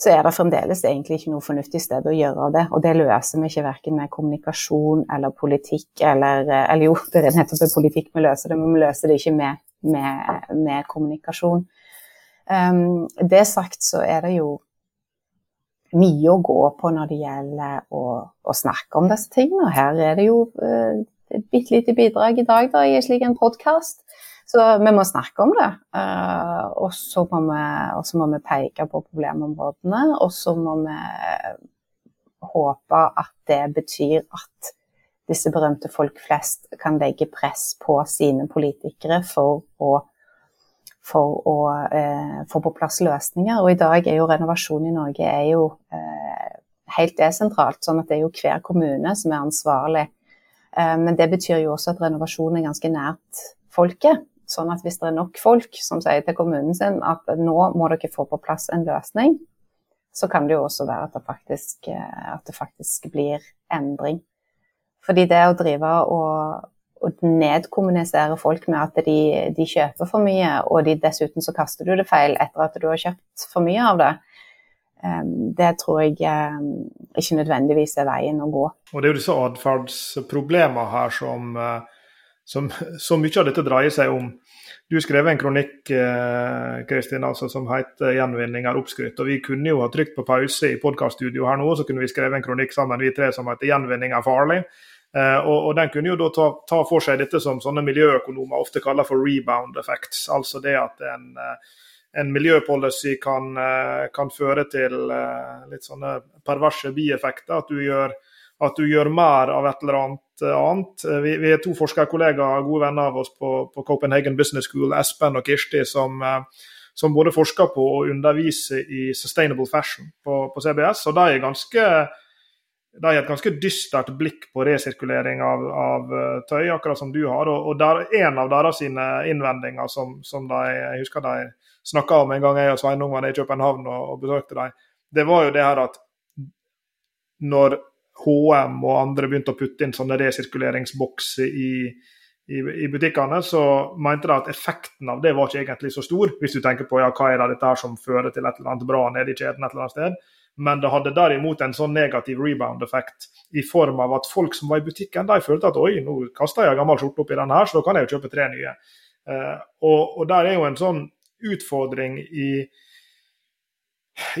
Så er det fremdeles egentlig ikke noe fornuftig sted å gjøre av det. Og det løser vi ikke verken med kommunikasjon eller politikk eller Eller jo, det er nettopp politikk vi løser det, men vi løser det ikke med, med, med kommunikasjon. Um, det sagt så er det jo mye å gå på når det gjelder å, å snakke om disse tingene. Her er det jo uh, et bitte lite bidrag i dag da, i en slik en podkast. Så vi må snakke om det. Uh, og så må, må, vi peke på problemområdene. Og så må vi håpe at det betyr at disse berømte folk flest kan legge press på sine politikere for å for å eh, få på plass løsninger. Og i dag er jo renovasjon i Norge er jo eh, helt desentralt, sånn at det er jo hver kommune som er ansvarlig. Eh, men det betyr jo også at renovasjon er ganske nært folket. Sånn at hvis det er nok folk som sier til kommunen sin at nå må dere få på plass en løsning, så kan det jo også være at det faktisk, eh, at det faktisk blir endring. Fordi det å drive og og nedkommunisere folk med at de, de, kjøper for mye, og de, dessuten så kaster du det feil etter at du har kjøpt for mye av det, det tror jeg ikke nødvendigvis er veien å gå. Og Det er jo disse atferdsproblemene her som, som så mye av dette dreier seg om. Du skrev en kronikk Kristin, altså, som heter 'Gjenvinning er oppskrytt'. og Vi kunne jo ha trykt på pause i podkaststudio her nå, så kunne vi skrevet en kronikk sammen vi tre som heter 'Gjenvinning er farlig'. Uh, og, og, Den kunne jo da ta, ta, for seg dette som sånne miljøøkonomer ofte kaller for rebound effects. Altså det at en, uh, en miljøpolicy kan, uh, kan, føre til litt sånne perverse bieffekter. At du, gjør, at du gjør mer av et eller annet annet. Vi, vi er to forskerkollegaer, gode venner av oss på, på Copenhagen Business School, Espen og Kirsti, som, som både forsker på og underviser i sustainable fashion på, på CBS. og de er ganske de har et ganske dystert blikk på resirkulering av, av eh, tøy, akkurat som du har. Og, og der, En av deres innvendinger som, som de, jeg husker de snakka om en gang jeg og Sveinung var i København og, og besøkte dem, det var jo det her at når HM og andre begynte å putte inn sånne resirkuleringsbokser i, i, i, butikkene, så mente de at effekten av det var ikke egentlig så stor, hvis du tenker på ja, hva er det dette her som fører til et eller annet bra nede i kjeden et eller annet sted men det hadde derimot en sånn negativ rebound-effekt i form av at folk som var i butikken, de følte at oi, nå kaster jeg gammel skjorte oppi denne her, så da kan jeg jo kjøpe tre nye. Uh, og, og, der er jo en sånn utfordring i,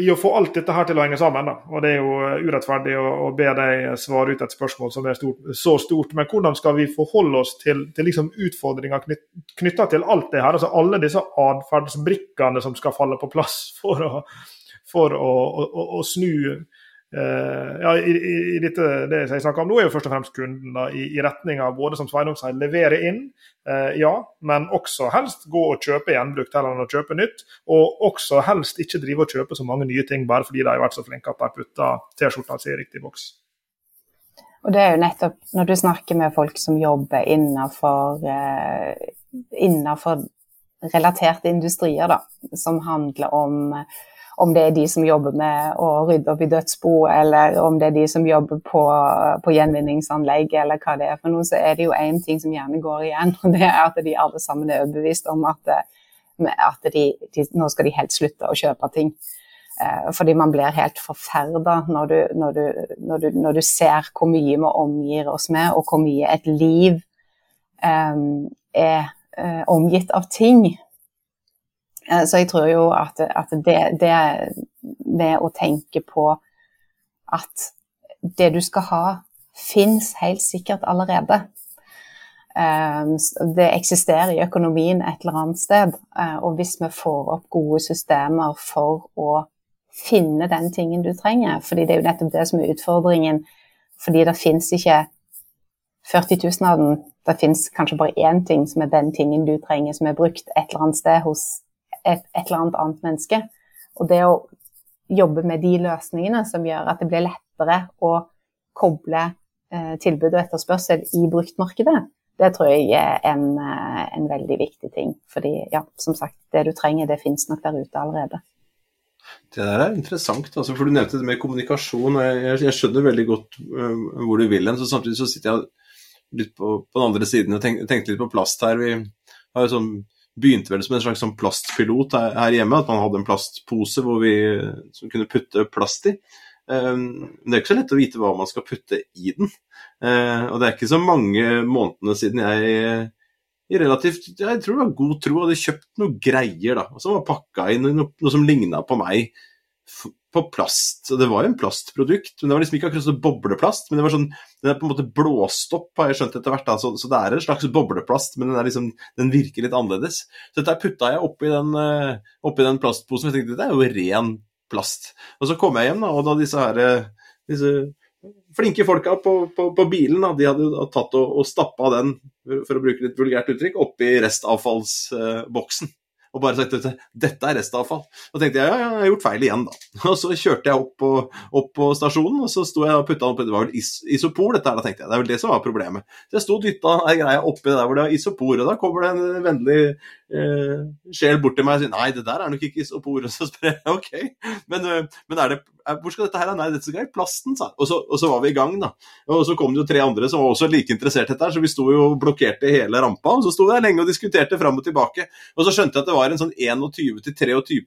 i å få alt dette her til å henge sammen. Da. Og Det er jo urettferdig å, å be deg svare ut et spørsmål som er stort, så stort. Men hvordan skal vi forholde oss til, til liksom utfordringer knyt, knytta til alt det her? Altså Alle disse atferdsbrikkene som skal falle på plass for å, for å, å, å snu uh, ja, i, i, dette, det jeg snakker om nå, er jo først og fremst kunden da, i, i retning av både som Sveinung sier, levere inn, uh, ja, men også helst gå og kjøpe gjenbrukt heller enn å kjøpe nytt. Og også helst ikke drive og kjøpe så mange nye ting bare fordi de har vært så flinke at de putter T-skjorta si i riktig boks. Og det er jo nettopp når du snakker med folk som jobber innenfor, uh, innenfor relaterte industrier, da, som handler om om det er de som jobber med å rydde opp i dødsbo, eller om det er de som jobber på, på gjenvinningsanlegg, eller hva det er for noe, så er det jo én ting som gjerne går igjen, og det er at de alle sammen er overbevist om at, at de, de, nå skal de helt slutte å kjøpe ting. Eh, fordi man blir helt forferda når, når, når, når, du ser hvor mye vi omgir oss med, og hvor mye et liv um, er uh, omgitt av ting. Eh, så jeg tror jo at, at det, det, med å tenke på at det du skal ha, fins helt sikkert allerede. Eh, det eksisterer i økonomien et eller annet sted. Eh, og hvis vi får opp gode systemer for å finne den tingen du trenger, fordi det er jo nettopp det som er utfordringen, fordi det fins ikke 40 000 av den, det fins kanskje bare én ting som er den tingen du trenger, som er brukt et eller annet sted hos et, et eller annet annet menneske. Og det å jobbe med de løsningene som gjør at det blir lettere å koble eh, tilbud og etterspørsel i bruktmarkedet, det tror jeg er en, eh, en, veldig viktig ting. Fordi ja, som sagt, det du trenger, det finnes nok der ute allerede. Det der er interessant, altså, for du nevnte det med kommunikasjon. og Jeg, jeg skjønner veldig godt uh, hvor du vil hen. så Samtidig så sitter jeg litt på, på den andre siden og tenk, litt på plast her. Vi har jo sånn begynte vel som en slags sånn plastpilot her, her, hjemme. At man hadde en plastpose vi som kunne putte plast i. Um, det er ikke så lett å vite hva man skal putte i den. Uh, og det er ikke så mange månedene siden jeg i relativt jeg tror det var god tro hadde kjøpt noe greier da, som var pakka inn noe, noe som ligna på meg på plast. Det var jo en plastprodukt, men det var liksom ikke akkurat sånn bobleplast. Men det var sånn, den er på en måte blåst opp, har jeg skjønt etter hvert. Så, så, det er en slags bobleplast, men den, liksom, den virker litt annerledes. Så dette putta jeg oppi den, eh, oppi den plastposen, jeg tenkte det er jo ren plast. Og så kom jeg hjem, da, og da disse her eh, disse flinke folka på, på, på bilen da, de hadde tatt og, og stappa den, for å bruke litt vulgært uttrykk, oppi restavfallsboksen og bare sagt at dette er restavfall. Da tenkte jeg ja, jeg har gjort feil igjen, da. [LAUGHS] Og så kjørte jeg opp på, opp på stasjonen, og så sto jeg og putta oppi Det var vel is isopor, dette her, da tenkte jeg. Det er vel det som var problemet. Så jeg sto og dytta ei greie oppi der hvor det var isopor, og da kommer det en vennlig sjel bort til meg og sier nei, det der er nok ikke isopor. Og [LAUGHS] så spør jeg ok, men, eh, men det, er, hvor skal dette her? Nei, dette skal i plasten, sa og, så, og så var vi i gang, da. Og så kom det jo tre andre som var også like interessert i dette, så vi sto jo og blokkerte hele rampa. Og så sto vi der lenge og diskuterte fram og tilbake. Og så skjønte jeg at det var en sånn 21 til 23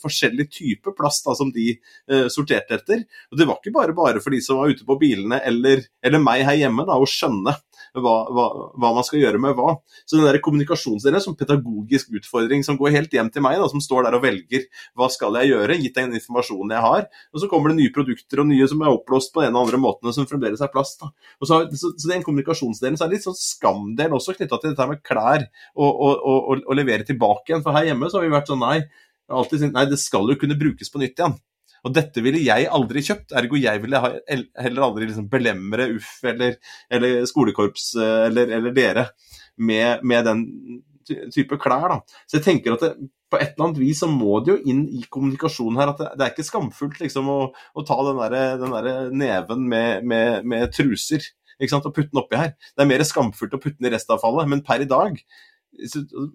forskjellig type plast da, som de eh, sorterte etter. Og Det var ikke bare bare for de som var ute på bilene eller, eller meg her hjemme, da, å skjønne hva, hva, hva, man skal gjøre med hva. Så den der kommunikasjonsdelen som pedagogisk utfordring som går helt hjem til meg, da, som står der og velger hva skal jeg gjøre, gitt den informasjonen jeg har. Og så kommer det nye produkter og nye som er oppblåst på den ene og andre måten, som fremdeles er plast. Da. Og så, så, så den kommunikasjonsdelen så er litt sånn skamdel også knytta til dette med klær og, og, og, og, levere tilbake igjen. For her hjemme så har vi vært sånn nei, alltid nei, det skal jo kunne brukes på nytt igjen. Og dette ville jeg aldri kjøpt, ergo jeg ville heller aldri liksom belemre Uff eller, eller skolekorps eh, eller, eller dere med, med, den type klær. da. Så jeg tenker at det, på et eller annet vis så må det jo inn i kommunikasjonen her at det, det er ikke skamfullt liksom å, å ta den der, der neven med, med, med truser og putte den oppi her. Det er mer skamfullt å putte den i restavfallet, men per i dag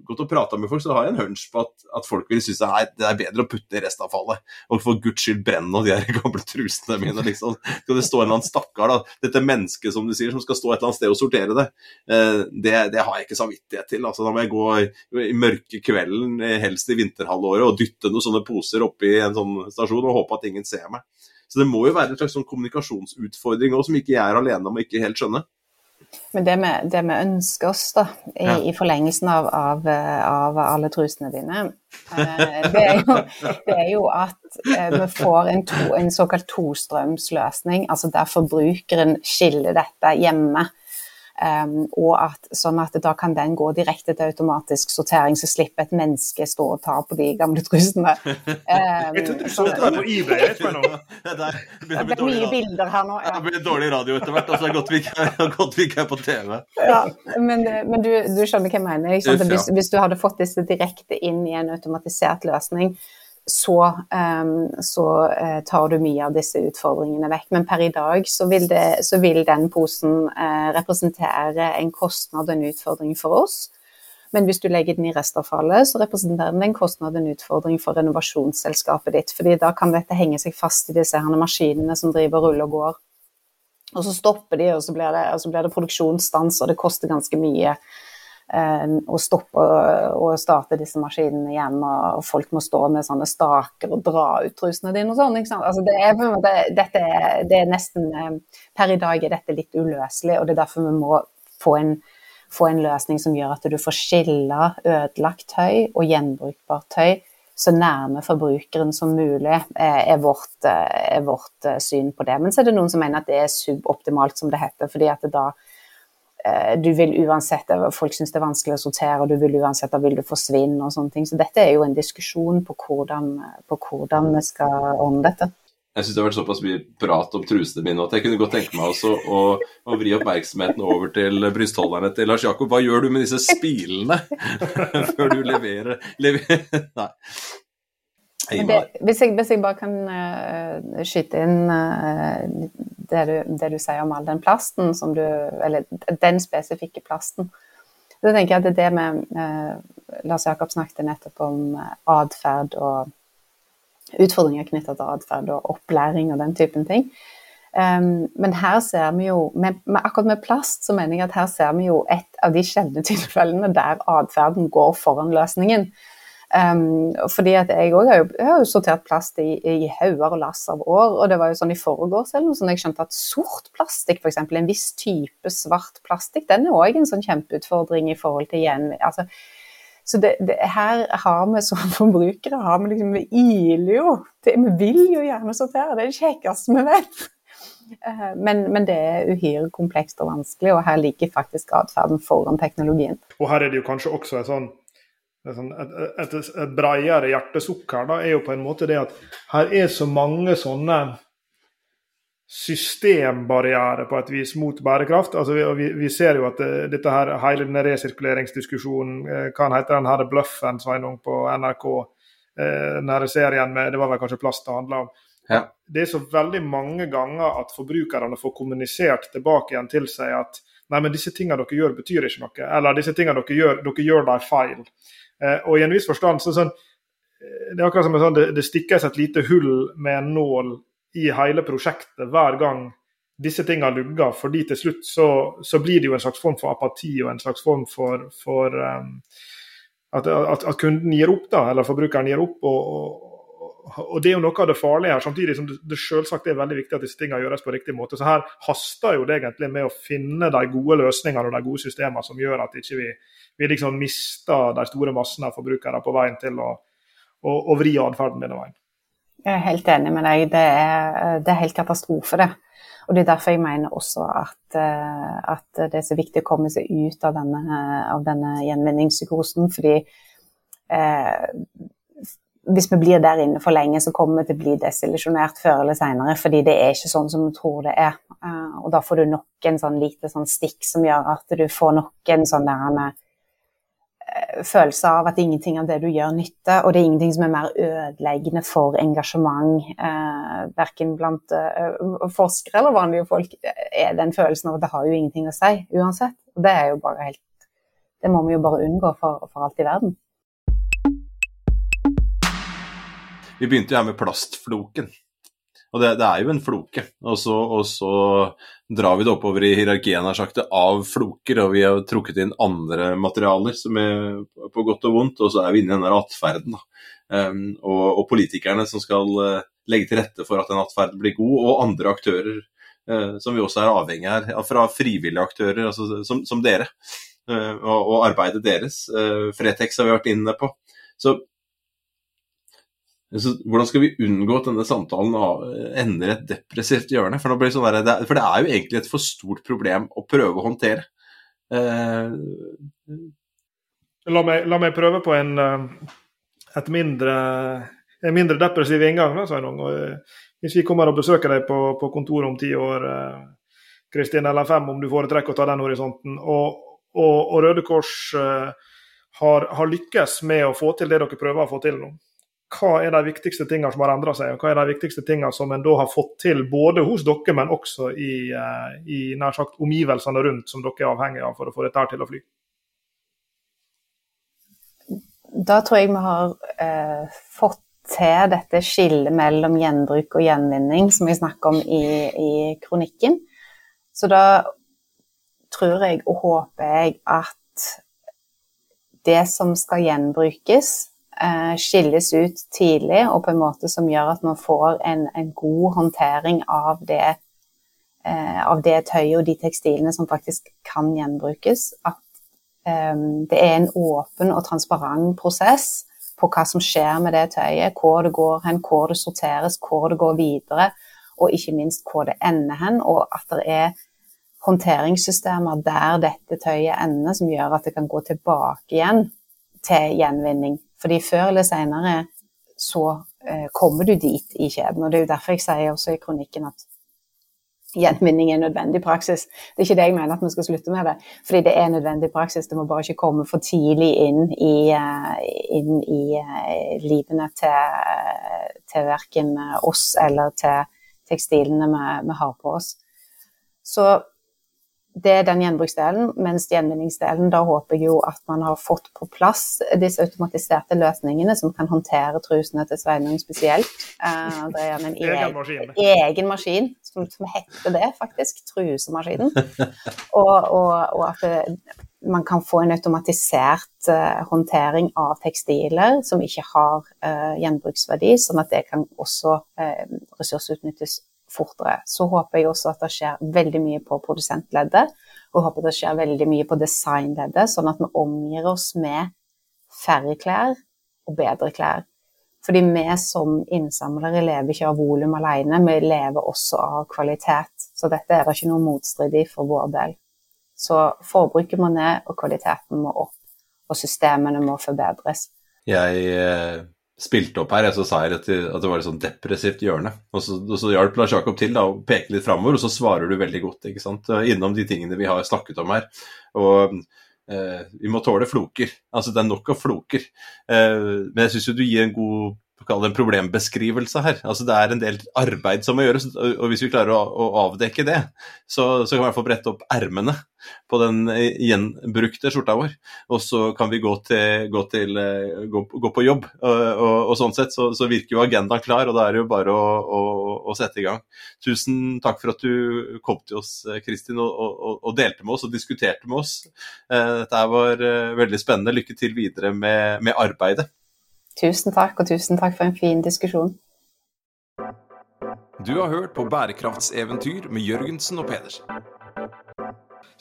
gått og prata med folk, så har jeg en hunch på at, at folk vil synes det er bedre å putte restavfallet. Og for guds skyld brenne noe de her [LAUGHS] gamle trusene mine, liksom. Skal det stå en eller annen stakkar, da, dette mennesket som du sier, som skal stå et eller annet sted og sortere det, eh, det, det har jeg ikke samvittighet til. Altså, da må jeg gå i, i mørke kvelden, eh, helst i vinterhalvåret, og dytte noen sånne poser oppi en sånn stasjon og håpe at ingen ser meg. Så det må jo være en slags sånn kommunikasjonsutfordring også, som ikke jeg er alene om å ikke helt skjønne. Men det vi, det vi, ønsker oss da, i, ja. i forlengelsen av, av, av, alle trusene dine, eh, det, er jo, det, er jo, at eh, vi får en, to, en såkalt tostrømsløsning, altså der forbrukeren skiller dette hjemme og at, sånn at da kan den gå direkte til automatisk sortering, så slipper et menneske stå og ta på de gamle trusene. Um, [LAUGHS] jeg trodde du så det på eBay. [LAUGHS] Det blir mye bilder her nå. Ja. Det blir dårlig radio etter hvert. altså Godt vi ikke er på TV. Ja, men, men du, du, skjønner hva jeg mener. Hvis, hvis, du hadde fått disse direkte inn i en automatisert løsning, så, um, så uh, tar du mye av disse utfordringene vekk. Men per i dag så vil, det, så vil den posen uh, representere en kostnad og en utfordring for oss. Men hvis du legger den i restavfallet, så representerer den en kostnad og en utfordring for renovasjonsselskapet ditt. fordi da kan dette henge seg fast i disse maskinene som driver rull og går. Og så stopper de, og så blir det, så blir det produksjonsstans, og det koster ganske mye Eh, å stoppe å starte disse maskinene igjen, og folk må stå med sånne staker og dra ut trusene dine og sånn. Altså det, er, dette er, det er nesten eh, Per i dag er dette litt uløselig, og det er derfor vi må få en, få en løsning som gjør at du får skille ødelagt tøy og gjenbrukbart tøy så nærme forbrukeren som mulig, eh, er vårt, er vårt, syn på det. Men så er det noen som mener at det er suboptimalt, som det heter. fordi at det da Eh, du vil uansett eh, Folk syns det er vanskelig å sortere, og du vil uansett da vil du forsvinne og sånne ting. Så dette er jo en diskusjon på hvordan, på hvordan vi skal ordne dette. Jeg syns det har vært såpass mye prat om trusene mine at jeg kunne godt tenke meg også å, å vri oppmerksomheten over til brystholderne til Lars Jakob. Hva gjør du med disse spilene [LAUGHS] før du leverer, leverer Nei. Det, hvis, jeg, hvis, jeg, bare kan uh, skyte inn uh, det, du, det, du, sier om all den plasten som du Eller den spesifikke plasten. Så tenker jeg at det er det med uh, Lars Jakob snakket nettopp om atferd og utfordringer knytta til atferd og opplæring og den typen ting. Um, men her ser vi jo, med, med, akkurat med plast, så mener jeg at her ser vi jo et av de sjeldne tilfellene der atferden går foran løsningen. Um, fordi at jeg òg har, har, jo sortert plast i, i hauger og lass av år. Og det var jo sånn i forgårs eller noe sånn jeg skjønte at sort plastikk, f.eks. en viss type svart plastikk, den er òg en sånn kjempeutfordring i forhold til igjen altså, så det, det, her har vi som [LAUGHS] forbrukere har vi liksom, vi iler jo. Det, vi vil jo gjerne sortere, det er det kjekkeste vi vet. Uh, men, men, det er uhyre komplekst og vanskelig, og her ligger faktisk atferden foran teknologien. Og her er det jo kanskje også en sånn Sånn, et, et, et, bredere hjertesukk her da, er jo på en måte det at her er så mange sånne systembarrierer på et vis mot bærekraft. Altså, vi, vi ser jo at eh, dette her, hele denne resirkuleringsdiskusjonen, eh, hva heter den her bløffen Sveinung, på NRK, eh, denne serien med Det var vel kanskje plast det handla om. Ja. Det er så veldig mange ganger at forbrukerne får kommunisert tilbake igjen til seg at nei, men disse tingene dere gjør, betyr ikke noe. Eller disse tingene dere gjør, dere gjør dem feil. Eh, og i en viss forstand så sånn eh, Det er akkurat som sånn, det, det stikkes et lite hull med en nål i hele prosjektet hver gang disse tingene lugger. fordi til slutt så, så, blir det jo en slags form for apati og en slags form for, for um, at, at, at, kunden gir opp, da, eller forbrukeren gir opp. og, og og Det er jo noe av det farlige her, samtidig som det, selvsagt er veldig viktig at disse tingene gjøres på riktig måte. Så her haster jo det egentlig med å finne de gode løsningene og de gode systemene som gjør at ikke vi, vi liksom mister de store massene av forbrukere på veien til å, å, å vri atferden denne veien. Jeg er helt enig med deg. Det er, det er helt katastrofe, det. Og Det er derfor jeg mener også at, eh, at, det er så viktig å komme seg ut av denne, av denne gjenvinningspsykosen. Fordi eh, hvis vi blir der inne for lenge, så kommer vi til å bli desillusjonert før eller seinere. Fordi det er ikke sånn som vi tror det er. Uh, og da får du nok en sånn lite sånn stikk som gjør at du får nok en sånn der uh, følelse av at ingenting av det du gjør, nytter. Og det er ingenting som er mer ødeleggende for engasjement, eh, verken blant eh, forskere eller vanlige folk, er den følelsen av at det har jo ingenting å si uansett. Og det er jo bare helt Det må vi jo bare unngå for, for alt i verden. Vi begynte jo her med plastfloken. Og det, det, er jo en floke. Og så, og så, drar vi det oppover i hierarkien her sagt, av floker, og vi har trukket inn andre materialer som er på godt og vondt, og så er vi inne i den atferden. Um, og, og, politikerne som skal uh, legge til rette for at den atferden blir god, og andre aktører uh, som vi også er avhengig av, fra frivillige aktører, altså, som, som, dere, uh, og, og, arbeidet deres. Fretex har vi vært inne på. Så så hvordan skal vi unngå at denne samtalen ender et depressivt hjørne? For, det, sånn der, for det er jo egentlig et for stort problem å prøve å håndtere. Eh... La, meg, la, meg, prøve på en, eh, mindre, en mindre depressiv inngang. Da, Sveinung. Eh, hvis vi kommer og besøker deg på, på kontoret om ti år, eh, Kristin, eller fem, om du foretrekker å ta den horisonten, og, og, og Røde Kors har, har lykkes med å få til det dere prøver å få til nå hva er de viktigste tingene som har endra seg, og hva er de viktigste tingene som en da har fått til både hos dere, men også i, eh, i nær sagt omgivelsene rundt som dere er avhengige av for å få dette til å fly? Da tror jeg vi har eh, fått til dette skillet mellom gjenbruk og gjenvinning, som vi snakker om i, i kronikken. Så da tror jeg og håper jeg at det som skal gjenbrukes, skilles ut tidlig, og på en måte som gjør at man får en, en god håndtering av det, eh, av det tøyet og de tekstilene som faktisk kan gjenbrukes. At eh, det er en åpen og transparent prosess på hva som skjer med det tøyet, hvor det går hen, hvor det sorteres, hvor det går videre, og ikke minst hvor det ender hen, og at det er håndteringssystemer der dette tøyet ender, som gjør at det kan gå tilbake igjen til gjenvinning. Fordi før eller senere så eh, kommer du dit i kjeden. Og det er jo derfor jeg sier også i kronikken at gjenvinning er nødvendig praksis. Det er ikke det jeg mener at vi skal slutte med det, fordi det er nødvendig praksis. Det må bare ikke komme for tidlig inn i, uh, inn i uh, livene til, til verken oss eller til tekstilene vi, vi har på oss. Så det er den gjenbruksdelen, mens gjenvinningsdelen, da håper jeg jo at man har fått på plass disse automatiserte løsningene som kan håndtere trusene til Sveinung spesielt. Uh, det er en egen maskin, egen maskin som, som, heter det, faktisk. Trusemaskinen. Og, og, og at det, man kan få en automatisert uh, håndtering av tekstiler som ikke har uh, gjenbruksverdi, sånn at det kan også ressursutnyttes fortere. Så håper jeg også at det skjer veldig mye på produsentleddet, og håper det skjer veldig mye på designleddet, sånn at vi omgir oss med færre klær og bedre klær. Fordi vi som innsamlere lever ikke av volum alene, vi lever også av kvalitet. Så dette er det ikke noe motstridig for vår del. Så forbruket må ned, og kvaliteten må opp. Og systemene må forbedres. Jeg eh, spilte opp her, så sa jeg at det, var et sånn depressivt hjørne. Og så, så hjalp Lars Jakob til da, å peke litt framover, og så svarer du veldig godt ikke sant? innom de tingene vi har snakket om her. Og eh, vi må tåle floker. Altså det er nok av floker. Eh, men jeg syns jo du gir en god kalle det en problembeskrivelse her. Altså Det er en del arbeid som må gjøres, og hvis vi klarer å, å avdekke det, så, så, kan vi i hvert fall brette opp ermene på den gjenbrukte skjorta vår. Og så kan vi gå, til, gå, til, eh, gå, gå på jobb. Og, og, og sånn sett så, så, virker jo agendaen klar, og da er det jo bare å, å, å, sette i gang. Tusen takk for at du kom til oss, Kristin, og, delte med oss og diskuterte med oss. Eh, dette var eh, veldig spennende. Lykke til videre med, med arbeidet. Tusen takk, og tusen takk for en fin diskusjon. Du har hørt på Bærekraftseventyr med Jørgensen og Pedersen.